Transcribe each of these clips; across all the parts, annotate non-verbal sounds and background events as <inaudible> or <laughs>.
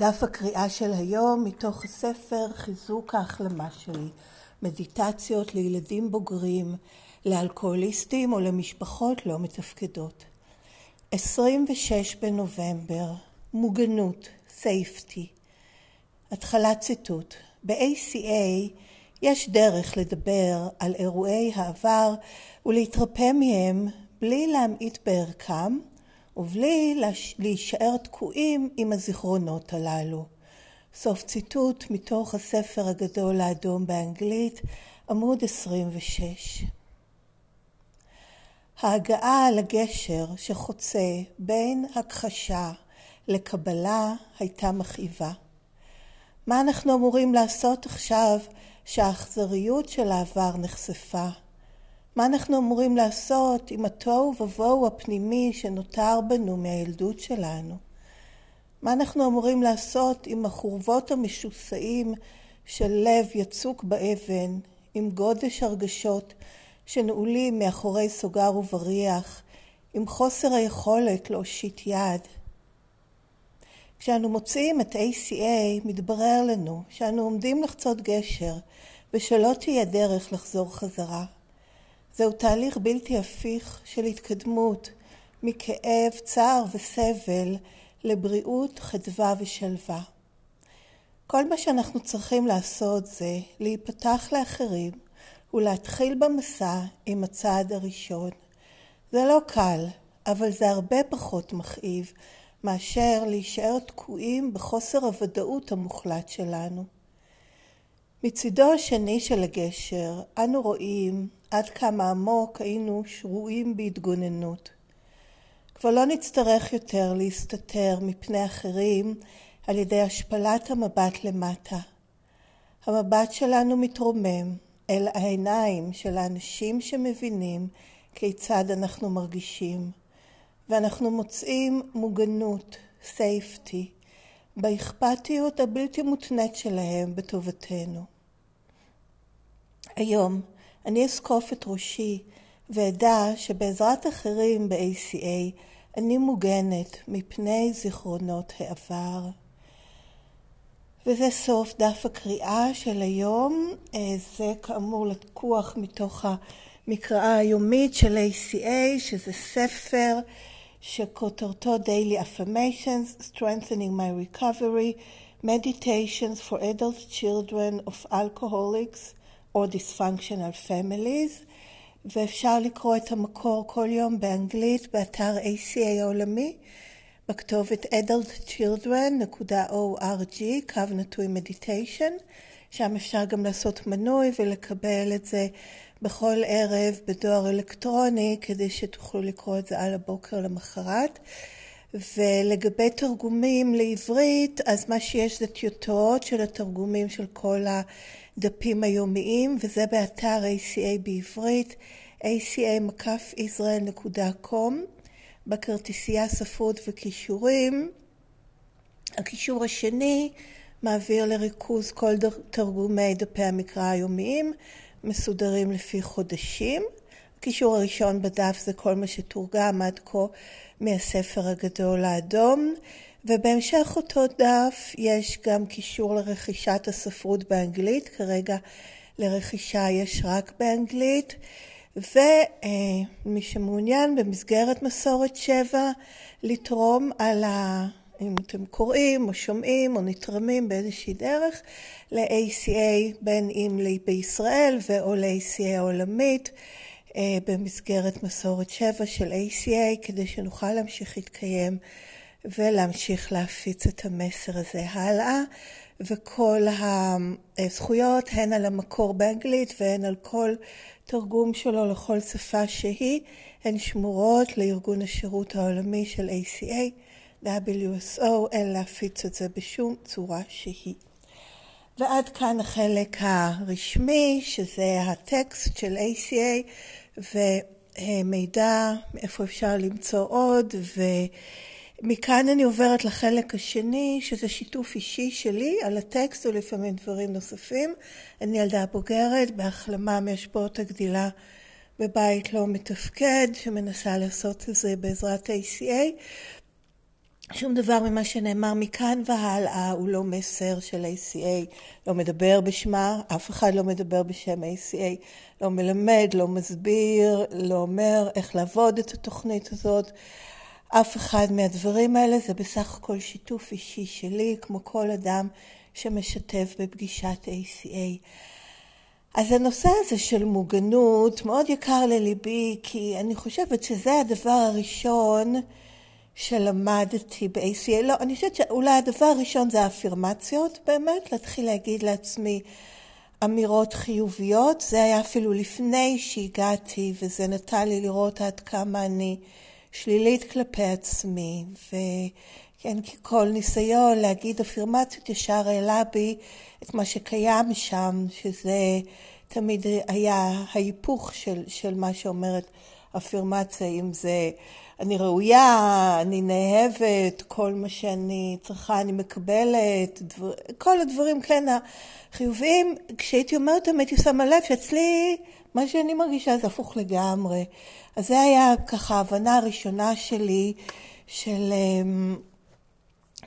דף הקריאה של היום מתוך הספר חיזוק ההחלמה שלי, מדיטציות לילדים בוגרים, לאלכוהוליסטים או למשפחות לא מתפקדות. 26 בנובמבר, מוגנות, safety. התחלת ציטוט: ב-ACA יש דרך לדבר על אירועי העבר ולהתרפא מהם בלי להמעיט בערכם ובלי להישאר תקועים עם הזיכרונות הללו. סוף ציטוט מתוך הספר הגדול האדום באנגלית, עמוד 26. ההגעה לגשר שחוצה בין הכחשה לקבלה הייתה מכאיבה. מה אנחנו אמורים לעשות עכשיו שהאכזריות של העבר נחשפה? מה אנחנו אמורים לעשות עם התוהו ובוהו הפנימי שנותר בנו מהילדות שלנו? מה אנחנו אמורים לעשות עם החורבות המשוסעים של לב יצוק באבן, עם גודש הרגשות שנעולים מאחורי סוגר ובריח, עם חוסר היכולת להושיט יד? כשאנו מוצאים את ACA, מתברר לנו שאנו עומדים לחצות גשר ושלא תהיה דרך לחזור חזרה. זהו תהליך בלתי הפיך של התקדמות מכאב, צער וסבל לבריאות, חדווה ושלווה. כל מה שאנחנו צריכים לעשות זה להיפתח לאחרים ולהתחיל במסע עם הצעד הראשון. זה לא קל, אבל זה הרבה פחות מכאיב מאשר להישאר תקועים בחוסר הוודאות המוחלט שלנו. מצידו השני של הגשר אנו רואים עד כמה עמוק היינו שרויים בהתגוננות. כבר לא נצטרך יותר להסתתר מפני אחרים על ידי השפלת המבט למטה. המבט שלנו מתרומם אל העיניים של האנשים שמבינים כיצד אנחנו מרגישים, ואנחנו מוצאים מוגנות, safety, באכפתיות הבלתי מותנית שלהם בטובתנו. היום אני אזקוף את ראשי ואדע שבעזרת אחרים ב-ACA אני מוגנת מפני זיכרונות העבר. וזה סוף דף הקריאה של היום. אה, זה כאמור לקוח מתוך המקראה היומית של ACA, שזה ספר שכותרתו Daily Affirmations, Strengthening My Recovery, Meditations for Adult Children of Alcoholics or Dysfunctional Families, ואפשר לקרוא את המקור כל יום באנגלית באתר ACA העולמי, בכתובת adultchildren.org, קו נטוי מדיטיישן, שם אפשר גם לעשות מנוי ולקבל את זה בכל ערב בדואר אלקטרוני, כדי שתוכלו לקרוא את זה על הבוקר למחרת. ולגבי תרגומים לעברית, אז מה שיש זה טיוטות של התרגומים של כל הדפים היומיים, וזה באתר ACA בעברית, aca-israel.com, בכרטיסייה ספרות וכישורים. הקישור השני מעביר לריכוז כל תרגומי דפי המקרא היומיים, מסודרים לפי חודשים. הקישור הראשון בדף זה כל מה שתורגם עד כה מהספר הגדול האדום, ובהמשך אותו דף יש גם קישור לרכישת הספרות באנגלית, כרגע לרכישה יש רק באנגלית, ומי שמעוניין במסגרת מסורת שבע לתרום על ה... אם אתם קוראים או שומעים או נתרמים באיזושהי דרך ל-ACA בין אם בישראל ואו ל-ACA העולמית אה, במסגרת מסורת שבע של ACA כדי שנוכל להמשיך להתקיים ולהמשיך להפיץ את המסר הזה הלאה וכל הזכויות הן על המקור באנגלית והן על כל תרגום שלו לכל שפה שהיא הן שמורות לארגון השירות העולמי של ACA WSO אין להפיץ את זה בשום צורה שהיא. ועד כאן החלק הרשמי שזה הטקסט של ACA ומידע איפה אפשר למצוא עוד ומכאן אני עוברת לחלק השני שזה שיתוף אישי שלי על הטקסט ולפעמים דברים נוספים. אני ילדה בוגרת בהחלמה מהשפעות הגדילה בבית לא מתפקד שמנסה לעשות את זה בעזרת ACA שום דבר ממה שנאמר מכאן והלאה הוא לא מסר של ACA, לא מדבר בשמה, אף אחד לא מדבר בשם ACA, לא מלמד, לא מסביר, לא אומר איך לעבוד את התוכנית הזאת. אף אחד מהדברים האלה זה בסך הכל שיתוף אישי שלי, כמו כל אדם שמשתף בפגישת ACA. אז הנושא הזה של מוגנות מאוד יקר לליבי, כי אני חושבת שזה הדבר הראשון שלמדתי ב-ACA. לא, אני חושבת שאולי הדבר הראשון זה האפירמציות באמת, להתחיל להגיד לעצמי אמירות חיוביות. זה היה אפילו לפני שהגעתי, וזה נתן לי לראות עד כמה אני שלילית כלפי עצמי. וכן, כי כל ניסיון להגיד אפירמציות ישר העלה בי את מה שקיים שם, שזה תמיד היה ההיפוך של, של מה שאומרת אפירמציה, אם זה אני ראויה, אני נאהבת, כל מה שאני צריכה אני מקבלת, דבר, כל הדברים, כן, החיוביים, כשהייתי אומרת אותם הייתי שמה לב שאצלי מה שאני מרגישה זה הפוך לגמרי. אז זה היה ככה ההבנה הראשונה שלי של, אמ,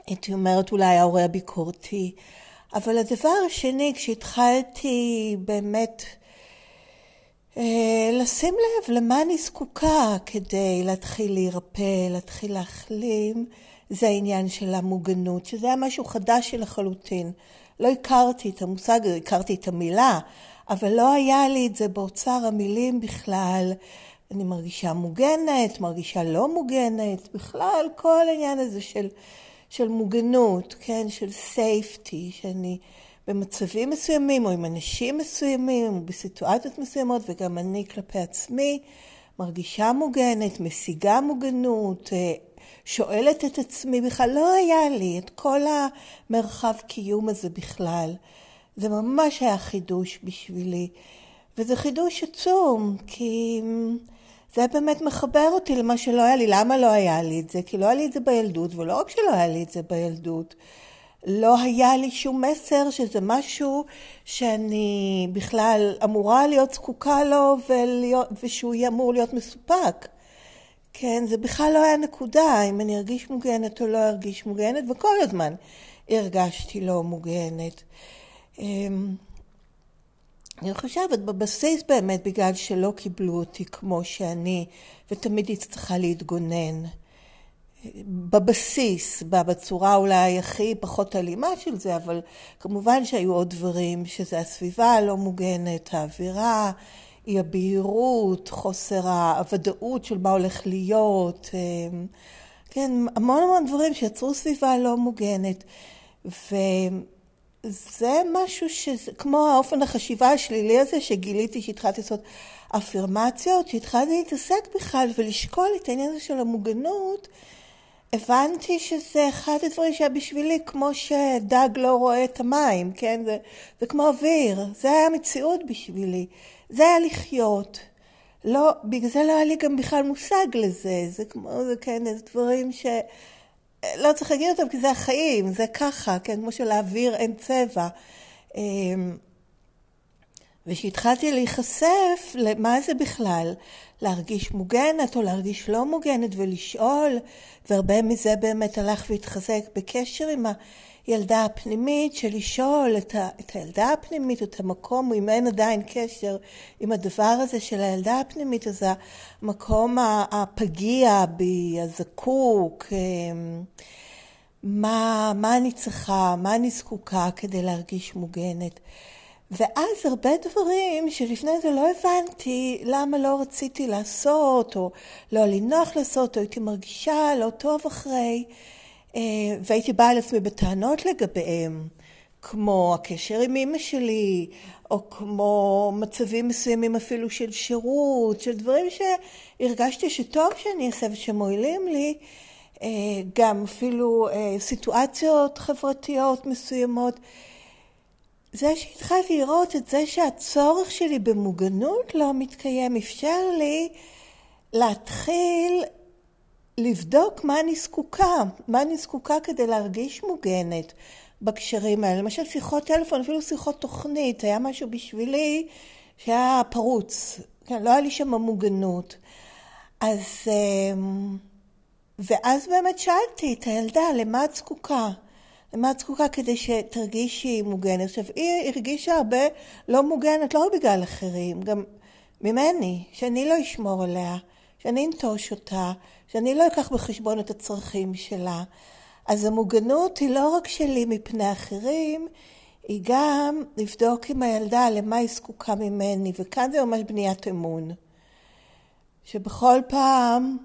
הייתי אומרת אולי ההורה הביקורתי. אבל הדבר השני, כשהתחלתי באמת לשים לב למה אני זקוקה כדי להתחיל להירפא, להתחיל להחלים, זה העניין של המוגנות, שזה היה משהו חדש לחלוטין. לא הכרתי את המושג הכרתי את המילה, אבל לא היה לי את זה באוצר המילים בכלל. אני מרגישה מוגנת, מרגישה לא מוגנת, בכלל כל העניין הזה של, של מוגנות, כן, של סייפטי, שאני במצבים מסוימים או עם אנשים מסוימים או בסיטואציות מסוימות וגם אני כלפי עצמי מרגישה מוגנת, משיגה מוגנות, אה, שואלת את עצמי בכלל, לא היה לי את כל המרחב קיום הזה בכלל. זה ממש היה חידוש בשבילי. וזה חידוש עצום, כי זה באמת מחבר אותי למה שלא היה לי. למה לא היה לי את זה? כי לא היה לי את זה בילדות, ולא רק שלא היה לי את זה בילדות, לא היה לי שום מסר שזה משהו שאני בכלל אמורה להיות זקוקה לו ולהיות, ושהוא יהיה אמור להיות מסופק. כן, זה בכלל לא היה נקודה אם אני ארגיש מוגנת או לא ארגיש מוגנת, וכל הזמן הרגשתי לא מוגנת. אמ, אני חושבת בבסיס באמת בגלל שלא קיבלו אותי כמו שאני, ותמיד היא צריכה להתגונן. בבסיס, בצורה אולי הכי פחות אלימה של זה, אבל כמובן שהיו עוד דברים, שזה הסביבה הלא מוגנת, האווירה, אי הבהירות, חוסר הוודאות של מה הולך להיות, אמ, כן, המון המון דברים שיצרו סביבה לא מוגנת. וזה משהו שזה, כמו האופן החשיבה השלילי הזה שגיליתי שהתחלתי לעשות אפירמציות, שהתחלתי להתעסק בכלל ולשקול את העניין הזה של המוגנות, הבנתי שזה אחד הדברים שהיה בשבילי כמו שדג לא רואה את המים, כן? זה, זה כמו אוויר, זה היה מציאות בשבילי, זה היה לחיות. לא, בגלל זה לא היה לי גם בכלל מושג לזה, זה כמו, זה כן, זה דברים ש... לא צריך להגיד אותם כי זה החיים, זה ככה, כן, כמו שלאוויר אין צבע. וכשהתחלתי להיחשף למה זה בכלל, להרגיש מוגנת או להרגיש לא מוגנת ולשאול, והרבה מזה באמת הלך והתחזק בקשר עם הילדה הפנימית, של לשאול את, ה, את הילדה הפנימית, את המקום, אם אין עדיין קשר עם הדבר הזה של הילדה הפנימית, אז המקום הפגיע בי, הזקוק, אמ, מה, מה אני צריכה, מה אני זקוקה כדי להרגיש מוגנת. ואז הרבה דברים שלפני זה לא הבנתי למה לא רציתי לעשות, או לא היה לי נוח לעשות, או הייתי מרגישה לא טוב אחרי, אה, והייתי באה על עצמי בטענות לגביהם, כמו הקשר עם אימא שלי, או כמו מצבים מסוימים אפילו של שירות, של דברים שהרגשתי שטוב שאני אעשה ושמועילים לי, אה, גם אפילו אה, סיטואציות חברתיות מסוימות. זה שהתחלתי לראות את זה שהצורך שלי במוגנות לא מתקיים, אפשר לי להתחיל לבדוק מה אני זקוקה, מה אני זקוקה כדי להרגיש מוגנת בקשרים האלה. למשל שיחות טלפון, אפילו שיחות תוכנית, היה משהו בשבילי שהיה פרוץ, כן, לא היה לי שם מוגנות. אז אמ, ואז באמת שאלתי את הילדה, למה את זקוקה? למה את זקוקה כדי שתרגישי מוגנת? עכשיו, היא הרגישה הרבה לא מוגנת, לא בגלל אחרים, גם ממני, שאני לא אשמור עליה, שאני אנטוש אותה, שאני לא אקח בחשבון את הצרכים שלה. אז המוגנות היא לא רק שלי מפני אחרים, היא גם לבדוק עם הילדה למה היא זקוקה ממני, וכאן זה ממש בניית אמון. שבכל פעם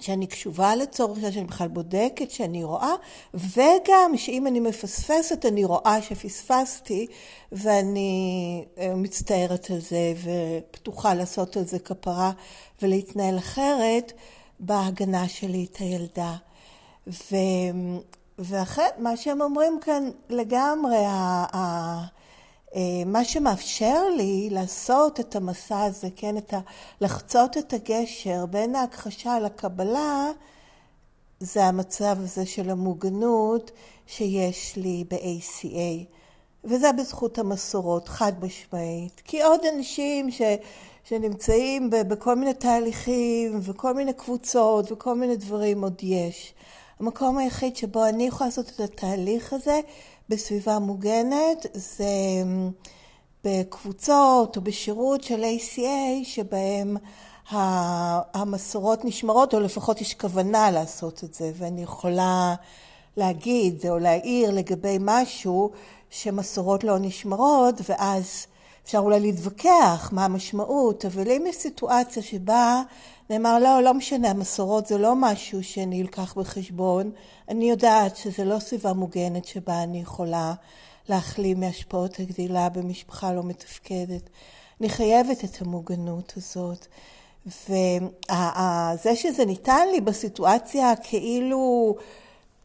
שאני קשובה לצורך שאני בכלל בודקת, שאני רואה, וגם שאם אני מפספסת, אני רואה שפספסתי, ואני אה, מצטערת על זה, ופתוחה לעשות על זה כפרה ולהתנהל אחרת בהגנה שלי את הילדה. ו... ואחרי, מה שהם אומרים כאן לגמרי, אה, מה שמאפשר לי לעשות את המסע הזה, כן, את ה, לחצות את הגשר בין ההכחשה לקבלה, זה המצב הזה של המוגנות שיש לי ב-ACA. וזה בזכות המסורות, חד משמעית. כי עוד אנשים ש, שנמצאים ב, בכל מיני תהליכים וכל מיני קבוצות וכל מיני דברים עוד יש. המקום היחיד שבו אני יכולה לעשות את התהליך הזה בסביבה מוגנת זה אמ, בקבוצות או בשירות של ACA שבהם המסורות נשמרות, או לפחות יש כוונה לעשות את זה, ואני יכולה להגיד או להעיר לגבי משהו שמסורות לא נשמרות, ואז אפשר אולי להתווכח מה המשמעות, אבל אם יש סיטואציה שבה נאמר, לא, לא משנה, המסורות זה לא משהו שאני אקח בחשבון. אני יודעת שזה לא סביבה מוגנת שבה אני יכולה להחלים מהשפעות הגדילה במשפחה לא מתפקדת. אני חייבת את המוגנות הזאת. וזה שזה ניתן לי בסיטואציה כאילו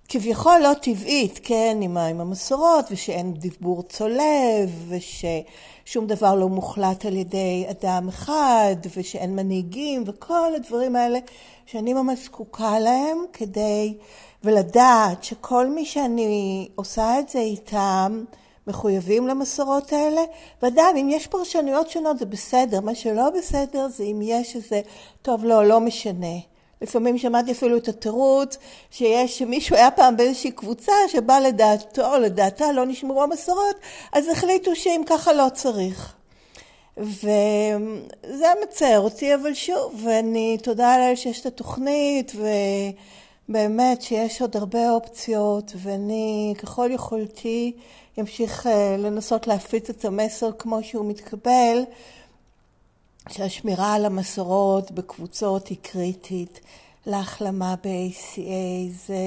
כביכול לא טבעית, כן, עם, עם המסורות, ושאין דיבור צולב, וששום דבר לא מוחלט על ידי אדם אחד, ושאין מנהיגים, וכל הדברים האלה שאני ממש זקוקה להם כדי, ולדעת שכל מי שאני עושה את זה איתם, מחויבים למסורות האלה, ואדם, אם יש פרשנויות שונות זה בסדר, מה שלא בסדר זה אם יש איזה, טוב, לא, לא משנה. לפעמים שמעתי אפילו את התירוץ שיש, שמישהו היה פעם באיזושהי קבוצה שבה לדעתו או לדעתה לא נשמרו המסורות, אז החליטו שאם ככה לא צריך. וזה מצער אותי, אבל שוב, ואני תודה לאל שיש את התוכנית, ובאמת שיש עוד הרבה אופציות, ואני ככל יכולתי אמשיך אה, לנסות להפיץ את המסר כמו שהוא מתקבל. שהשמירה על המסורות בקבוצות היא קריטית להחלמה ב-ACA. זה...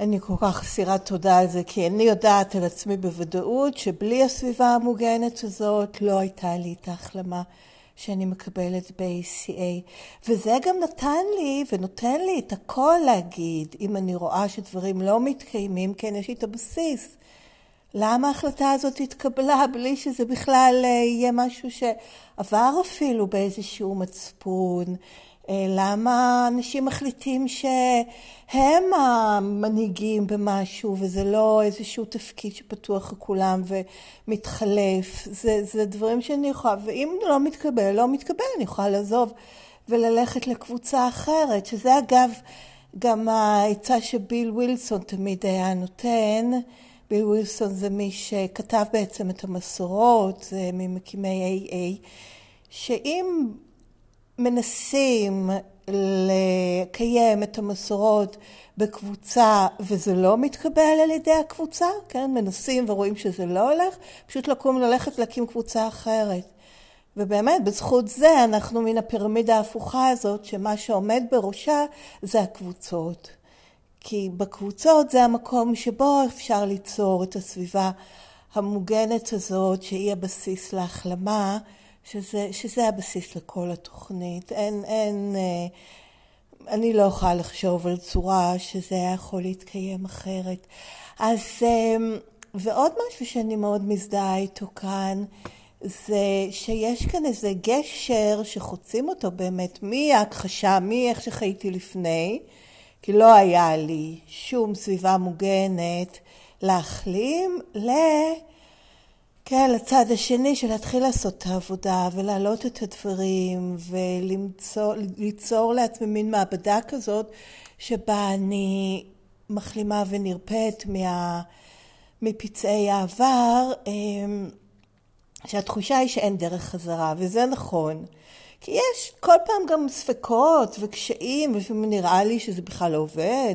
אני כל כך אסירת תודה על זה, כי אני יודעת על עצמי בוודאות שבלי הסביבה המוגנת הזאת לא הייתה לי את ההחלמה שאני מקבלת ב-ACA. וזה גם נתן לי ונותן לי את הכל להגיד, אם אני רואה שדברים לא מתקיימים, כן, יש לי את הבסיס. למה ההחלטה הזאת התקבלה בלי שזה בכלל אה, יהיה משהו שעבר אפילו באיזשהו מצפון? אה, למה אנשים מחליטים שהם המנהיגים במשהו וזה לא איזשהו תפקיד שפתוח לכולם ומתחלף? זה, זה דברים שאני יכולה, ואם לא מתקבל, לא מתקבל, אני יכולה לעזוב וללכת לקבוצה אחרת, שזה אגב גם העצה שביל ווילסון תמיד היה נותן. ביל ווילסון זה מי שכתב בעצם את המסורות, זה ממקימי AA, שאם מנסים לקיים את המסורות בקבוצה וזה לא מתקבל על ידי הקבוצה, כן, מנסים ורואים שזה לא הולך, פשוט לקום ללכת להקים קבוצה אחרת. ובאמת, בזכות זה אנחנו מן הפירמידה ההפוכה הזאת, שמה שעומד בראשה זה הקבוצות. כי בקבוצות זה המקום שבו אפשר ליצור את הסביבה המוגנת הזאת, שהיא הבסיס להחלמה, שזה, שזה הבסיס לכל התוכנית. אין, אין, אה, אני לא יכולה לחשוב על צורה שזה היה יכול להתקיים אחרת. אז, אה, ועוד משהו שאני מאוד מזדהה איתו כאן, זה שיש כאן איזה גשר שחוצים אותו באמת מההכחשה, מאיך שחייתי לפני, כי לא היה לי שום סביבה מוגנת להחלים, ל... כן, לצד השני של להתחיל לעשות את העבודה ולהעלות את הדברים וליצור לעצמי מין מעבדה כזאת שבה אני מחלימה ונרפאת מה, מפצעי העבר, אמ, שהתחושה היא שאין דרך חזרה, וזה נכון. כי יש כל פעם גם ספקות וקשיים, ולפעמים נראה לי שזה בכלל לא עובד,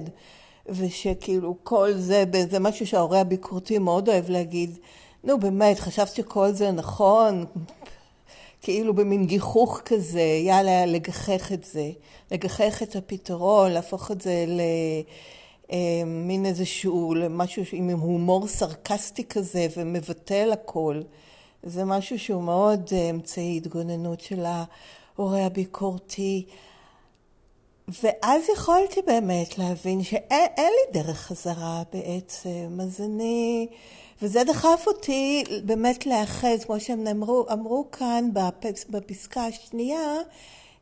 ושכאילו כל זה, זה משהו שההורה הביקורתי מאוד אוהב להגיד, נו באמת, חשבת שכל זה נכון? <laughs> כאילו במין גיחוך כזה, יאללה, לגחך את זה, לגחך את הפתרון, להפוך את זה למין אה, איזשהו, למשהו עם הומור סרקסטי כזה ומבטל הכל. זה משהו שהוא מאוד אה, אמצעי התגוננות של ההורה הביקורתי. ואז יכולתי באמת להבין שאין לי דרך חזרה בעצם, אז אני... וזה דחף אותי באמת להאחז, כמו שהם אמרו, אמרו כאן בפסקה השנייה,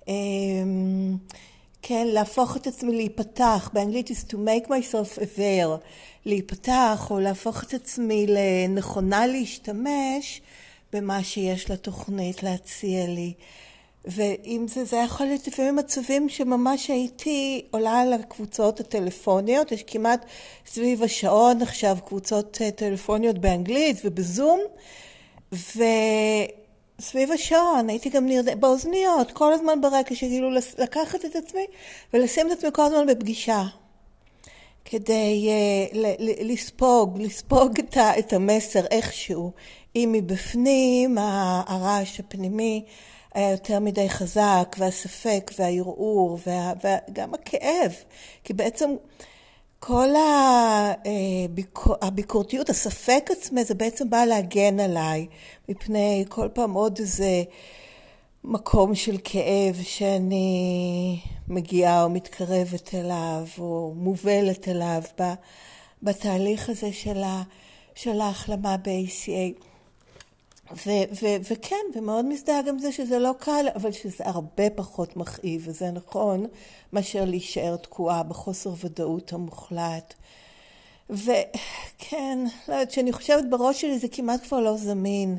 אמ, כן, להפוך את עצמי להיפתח, באנגלית is to make myself aware, להיפתח או להפוך את עצמי לנכונה להשתמש במה שיש לתוכנית להציע לי. ואם זה, זה יכול להיות לפעמים מצבים שממש הייתי עולה על הקבוצות הטלפוניות, יש כמעט סביב השעון עכשיו קבוצות אה, טלפוניות באנגלית ובזום, וסביב השעון הייתי גם נרדמת, באוזניות, כל הזמן ברקע, שכאילו לקחת את עצמי ולשים את עצמי כל הזמן בפגישה. כדי uh, לספוג, לספוג את, את המסר איכשהו, אם מבפנים הרעש הפנימי היה יותר מדי חזק, והספק, והערעור, וה, וגם הכאב, כי בעצם כל הביקור, הביקורתיות, הספק עצמי, זה בעצם בא להגן עליי מפני כל פעם עוד איזה מקום של כאב שאני מגיעה או מתקרבת אליו, או מובלת אליו בתהליך הזה של, ה, של ההחלמה ב-ACA. ו- ו- וכן, ומאוד מזדהה גם זה שזה לא קל, אבל שזה הרבה פחות מכאיב, וזה נכון, מאשר להישאר תקועה בחוסר ודאות המוחלט. וכן, לא יודעת, כשאני חושבת בראש שלי זה כמעט כבר לא זמין.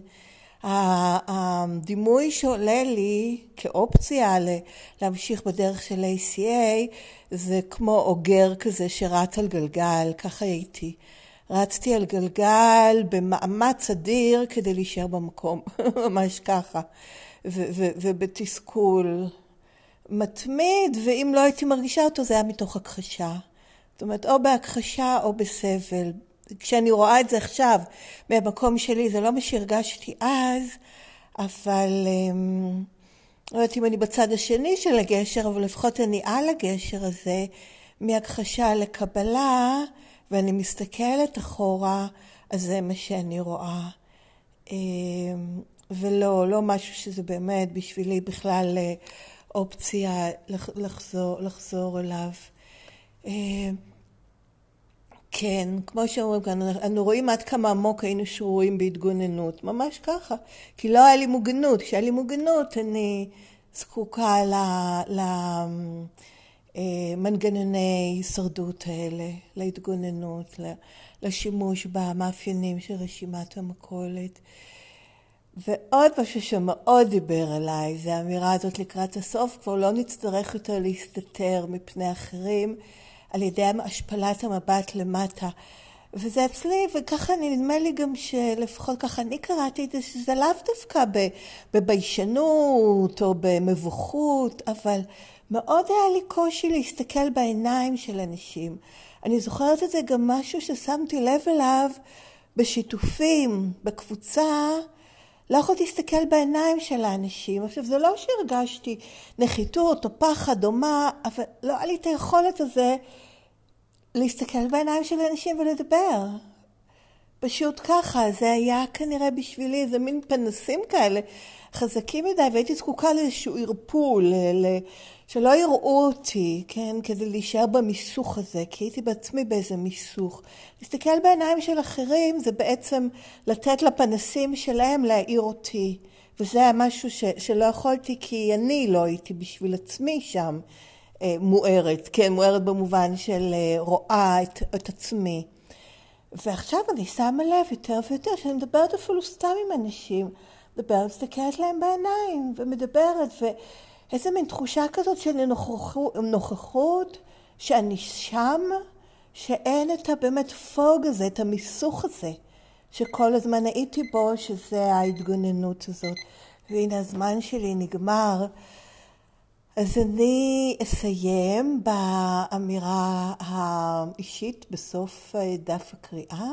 הדימוי שעולה לי כאופציה להמשיך בדרך של ACA זה כמו אוגר כזה שרץ על גלגל, ככה הייתי. רצתי על גלגל במאמץ אדיר כדי להישאר במקום, <laughs> ממש ככה, ו- ו- ובתסכול מתמיד, ואם לא הייתי מרגישה אותו זה היה מתוך הכחשה. זאת אומרת, או בהכחשה או בסבל. כשאני רואה את זה עכשיו מהמקום שלי, זה לא מה שהרגשתי אז, אבל אמ, לא יודעת אם אני בצד השני של הגשר, אבל לפחות אני על הגשר הזה, מהכחשה לקבלה. ואני מסתכלת אחורה, אז זה מה שאני רואה. אמ, ולא, לא משהו שזה באמת בשבילי בכלל אה, אופציה לחזור, לחזור אליו. אמ, כן, כמו שאומרים כאן, אנו רואים עד כמה עמוק היינו שרויים בהתגוננות, ממש ככה. כי לא היה לי מוגנות, כשהיה לי מוגנות אני זקוקה ל... ל מנגנוני הישרדות האלה, להתגוננות, לשימוש במאפיינים של רשימת המכולת. ועוד משהו שמאוד דיבר עליי, זה האמירה הזאת לקראת הסוף, כבר לא נצטרך יותר להסתתר מפני אחרים על ידי השפלת המבט למטה. וזה אצלי, וככה נדמה לי גם שלפחות ככה אני קראתי את זה, שזה לאו דווקא בביישנות או במבוכות, אבל מאוד היה לי קושי להסתכל בעיניים של אנשים. אני זוכרת את זה גם משהו ששמתי לב אליו בשיתופים, בקבוצה, לא יכולתי להסתכל בעיניים של האנשים. עכשיו, זה לא שהרגשתי נחיתות או פחד או מה, אבל לא היה לי את היכולת הזה להסתכל בעיניים של אנשים ולדבר. פשוט ככה, זה היה כנראה בשבילי איזה מין פנסים כאלה חזקים מדי, והייתי זקוקה לאיזשהו ערפול, שלא יראו אותי, כן, כדי להישאר במיסוך הזה, כי הייתי בעצמי באיזה מיסוך. להסתכל בעיניים של אחרים זה בעצם לתת לפנסים שלהם להעיר אותי, וזה היה משהו ש, שלא יכולתי כי אני לא הייתי בשביל עצמי שם אה, מוארת, כן, מוארת במובן של אה, רואה את, את עצמי. ועכשיו אני שמה לב יותר ויותר שאני מדברת אפילו סתם עם אנשים, מדברת, מסתכלת להם בעיניים ומדברת, ואיזה מין תחושה כזאת של נוכחות, נוכחות שאני שם, שאין את הבאמת פוג הזה, את המיסוך הזה, שכל הזמן הייתי בו, שזה ההתגוננות הזאת. והנה הזמן שלי נגמר. אז אני אסיים באמירה האישית בסוף דף הקריאה.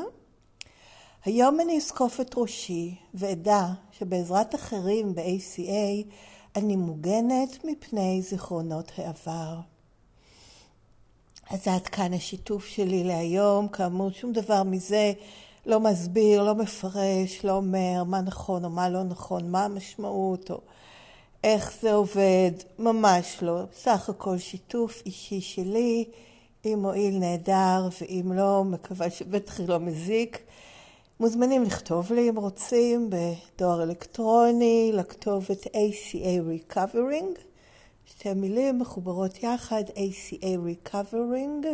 היום אני אזקוף את ראשי ואדע שבעזרת אחרים ב-ACA אני מוגנת מפני זיכרונות העבר. אז עד כאן השיתוף שלי להיום. כאמור, שום דבר מזה לא מסביר, לא מפרש, לא אומר מה נכון או מה לא נכון, מה המשמעות או איך זה עובד, ממש לא. סך הכל שיתוף אישי שלי, אם מועיל נהדר, ואם לא, מקווה שבטח לא מזיק. מוזמנים לכתוב לי אם רוצים בדואר אלקטרוני, לכתובת ACA Recovering, שתי מילים מחוברות יחד, ACA Recovering,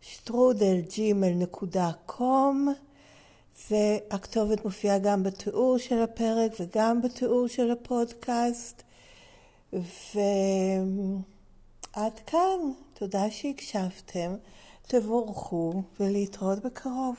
שטרודלג'ימל.com והכתובת מופיעה גם בתיאור של הפרק וגם בתיאור של הפודקאסט. ועד כאן, תודה שהקשבתם, תבורכו ולהתראות בקרוב.